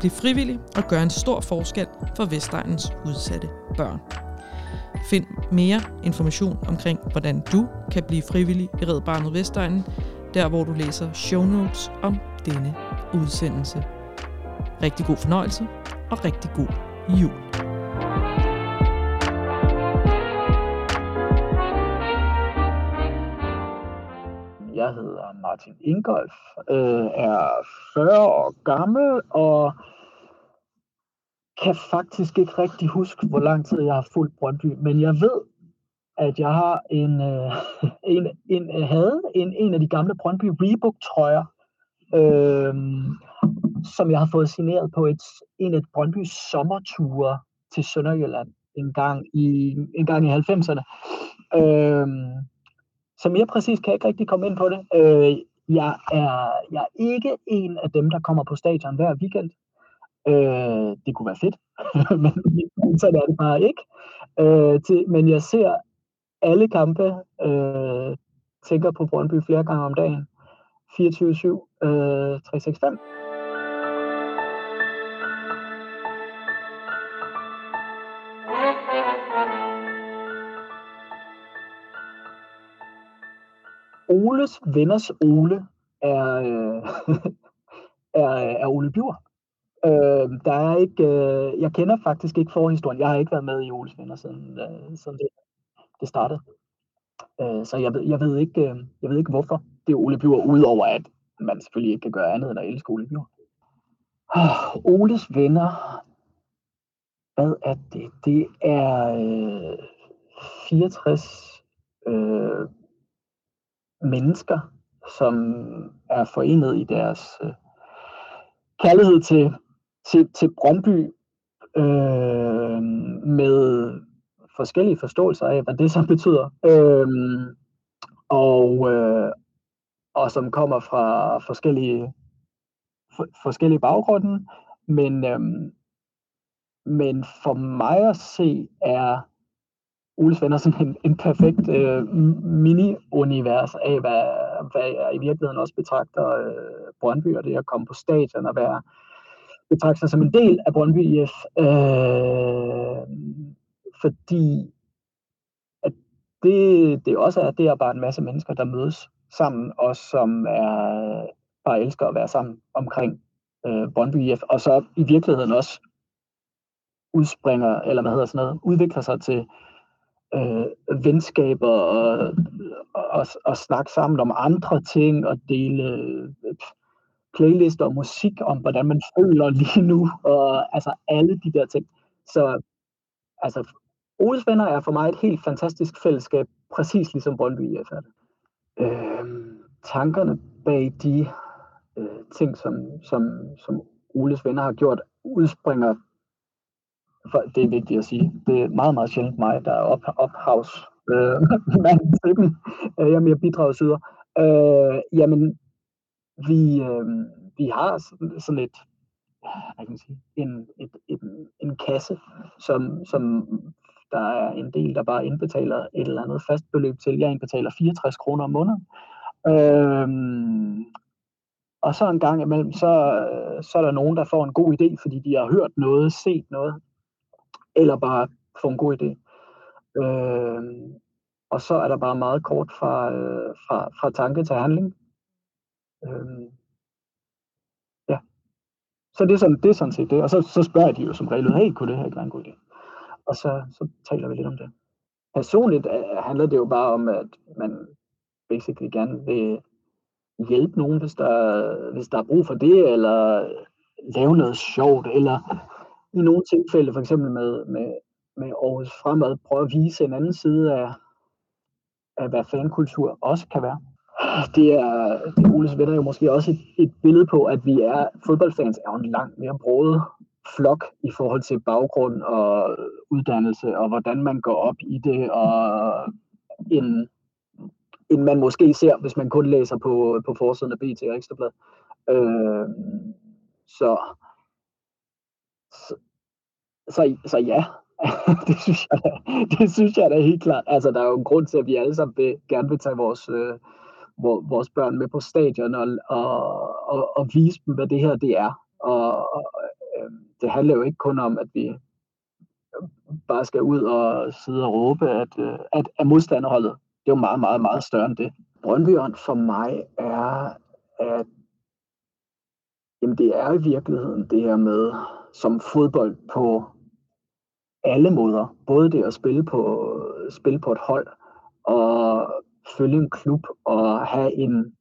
Bliv frivillig og gør en stor forskel for Vestegnens udsatte børn. Find mere information omkring, hvordan du kan blive frivillig i Red Barnet Vestegnen, der hvor du læser show notes om denne udsendelse. Rigtig god fornøjelse og rigtig god jul. Martin Ingolf, øh, er 40 år gammel og kan faktisk ikke rigtig huske, hvor lang tid jeg har fulgt Brøndby, men jeg ved, at jeg har en, øh, en, en øh, havde en, en af de gamle Brøndby Reebok trøjer, øh, som jeg har fået signeret på et, en af Brøndbys sommerture til Sønderjylland en gang i, en gang i 90'erne. Øh, så mere præcis kan jeg ikke rigtig komme ind på det. Øh, jeg, er, jeg er ikke en af dem, der kommer på stadion hver weekend. Øh, det kunne være fedt, men så er det bare ikke. Øh, til, men jeg ser alle kampe, øh, tænker på Brøndby flere gange om dagen. 24-7, øh, 365. Oles venners Ole er, øh, er, er Ole Bjur. Øh, der er ikke, øh, jeg kender faktisk ikke forhistorien. Jeg har ikke været med i Oles venner siden, øh, siden det, det startede. Øh, så jeg ved, jeg, ved ikke, øh, jeg ved ikke, hvorfor det er Ole Bjur, udover at man selvfølgelig ikke kan gøre andet end at elske Ole Bjur. Oh, Oles venner, hvad er det? Det er øh, 64 øh, mennesker, som er forenet i deres øh, kærlighed til, til, til Brøndby øh, med forskellige forståelser af, hvad det så betyder. Øh, og, øh, og som kommer fra forskellige, for, forskellige baggrunde. Men, øh, men for mig at se er Oles venner sådan en, en perfekt øh, mini-univers af, hvad, hvad jeg i virkeligheden også betragter øh, Brøndby, og det at komme på stadion og være betragter sig som en del af Brøndby IF. Øh, fordi at det, det også er, det er bare en masse mennesker, der mødes sammen, og som er, bare elsker at være sammen omkring øh, Brøndby IF, og så i virkeligheden også udspringer, eller hvad hedder sådan noget, udvikler sig til øh, venskaber og, og, og snakke sammen om andre ting og dele øh, playlister og musik om, hvordan man føler lige nu, og altså alle de der ting. Så altså, Oles venner er for mig et helt fantastisk fællesskab, præcis ligesom Brøndby IF er det. Øh, tankerne bag de øh, ting, som, som, som Oles venner har gjort, udspringer det er vigtigt at sige. Det er meget, meget sjældent mig, der er op, ophavs øh, mand til dem. Øh, jeg er mere bidragsyder. Øh, jamen, vi, øh, vi har sådan et, hvad kan man sige, en, et, et, en kasse, som, som der er en del, der bare indbetaler et eller andet fast beløb til. Jeg indbetaler 64 kroner om måneden. Øh, og så en gang imellem, så, så er der nogen, der får en god idé, fordi de har hørt noget, set noget, eller bare få en god idé. Øh, og så er der bare meget kort fra, øh, fra, fra tanke til handling. Øh, ja. Så det er, sådan, det er sådan set det. Og så, så spørger de jo som regel, hey, kunne det her ikke være en god idé? Og så, så taler vi lidt om det. Personligt øh, handler det jo bare om, at man basically gerne vil hjælpe nogen, hvis der, hvis der er brug for det, eller lave noget sjovt, eller i nogle tilfælde, for eksempel med, med, med Aarhus Fremad, prøve at vise en anden side af, af hvad fankultur også kan være. Det er, det Oles venner jo måske også et, et billede på, at vi er, fodboldfans er jo en langt mere broet flok i forhold til baggrund og uddannelse, og hvordan man går op i det, og en, en man måske ser, hvis man kun læser på, på forsiden af BT og Ekstrablad. Øh, så, så, så, så ja, det, synes jeg, det synes jeg da helt klart. Altså, der er jo en grund til, at vi alle sammen vil, gerne vil tage vores, øh, vores børn med på stadion og, og, og, og vise dem, hvad det her det er. Og, og øh, det handler jo ikke kun om, at vi bare skal ud og sidde og råbe, at, øh, at, at modstanderholdet, det er jo meget, meget, meget større end det. Brøndbyånd for mig er, at jamen det er i virkeligheden det her med, som fodbold på alle måder. Både det at spille på, spille på et hold, og følge en klub, og have en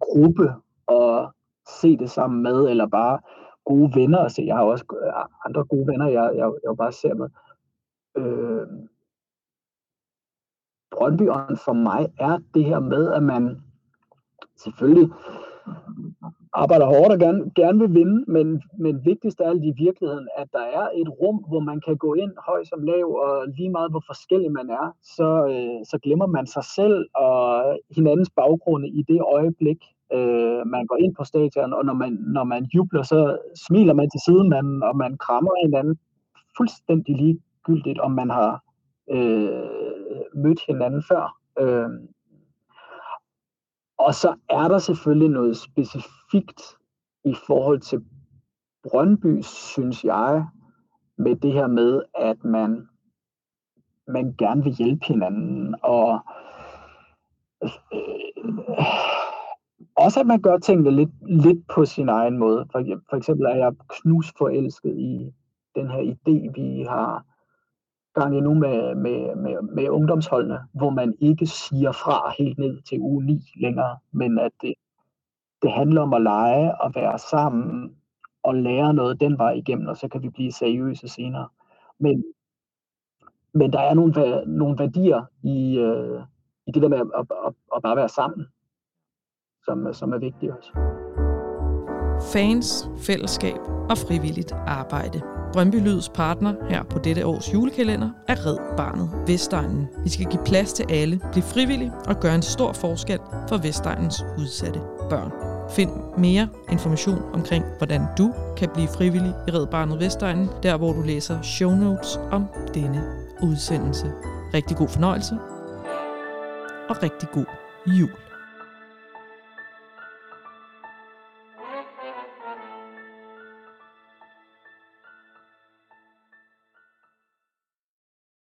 gruppe, og se det sammen med, eller bare gode venner at se. Jeg har også øh, andre gode venner, jeg, jeg, jeg bare ser med. Øh, Brøndbyånd for mig er det her med, at man selvfølgelig arbejder hårdt og gerne, gerne vil vinde, men, men vigtigst af alt i virkeligheden, at der er et rum, hvor man kan gå ind høj som lav, og lige meget hvor forskellig man er, så, øh, så glemmer man sig selv og hinandens baggrunde i det øjeblik, øh, man går ind på stadion, og når man, når man jubler, så smiler man til sidemanden, og man krammer hinanden fuldstændig ligegyldigt, om man har øh, mødt hinanden før. Øh, og så er der selvfølgelig noget specifikt i forhold til Brøndby, synes jeg, med det her med, at man, man gerne vil hjælpe hinanden, og øh, også at man gør tingene lidt, lidt på sin egen måde. For, for eksempel er jeg knusforelsket i den her idé, vi har gang nu med, med, med, med ungdomsholdene, hvor man ikke siger fra helt ned til uge 9 længere, men at det, det handler om at lege og være sammen og lære noget den vej igennem, og så kan vi blive seriøse senere. Men, men der er nogle, nogle værdier i, øh, i det der med at, at, at, at bare være sammen, som, som er vigtige også. Fans, fællesskab og frivilligt arbejde. Brøndby Lyds partner her på dette års julekalender er Red Barnet Vestegnen. Vi skal give plads til alle, blive frivillige og gøre en stor forskel for Vestegnens udsatte børn. Find mere information omkring, hvordan du kan blive frivillig i Red Barnet Vestegnen, der hvor du læser show notes om denne udsendelse. Rigtig god fornøjelse og rigtig god jul.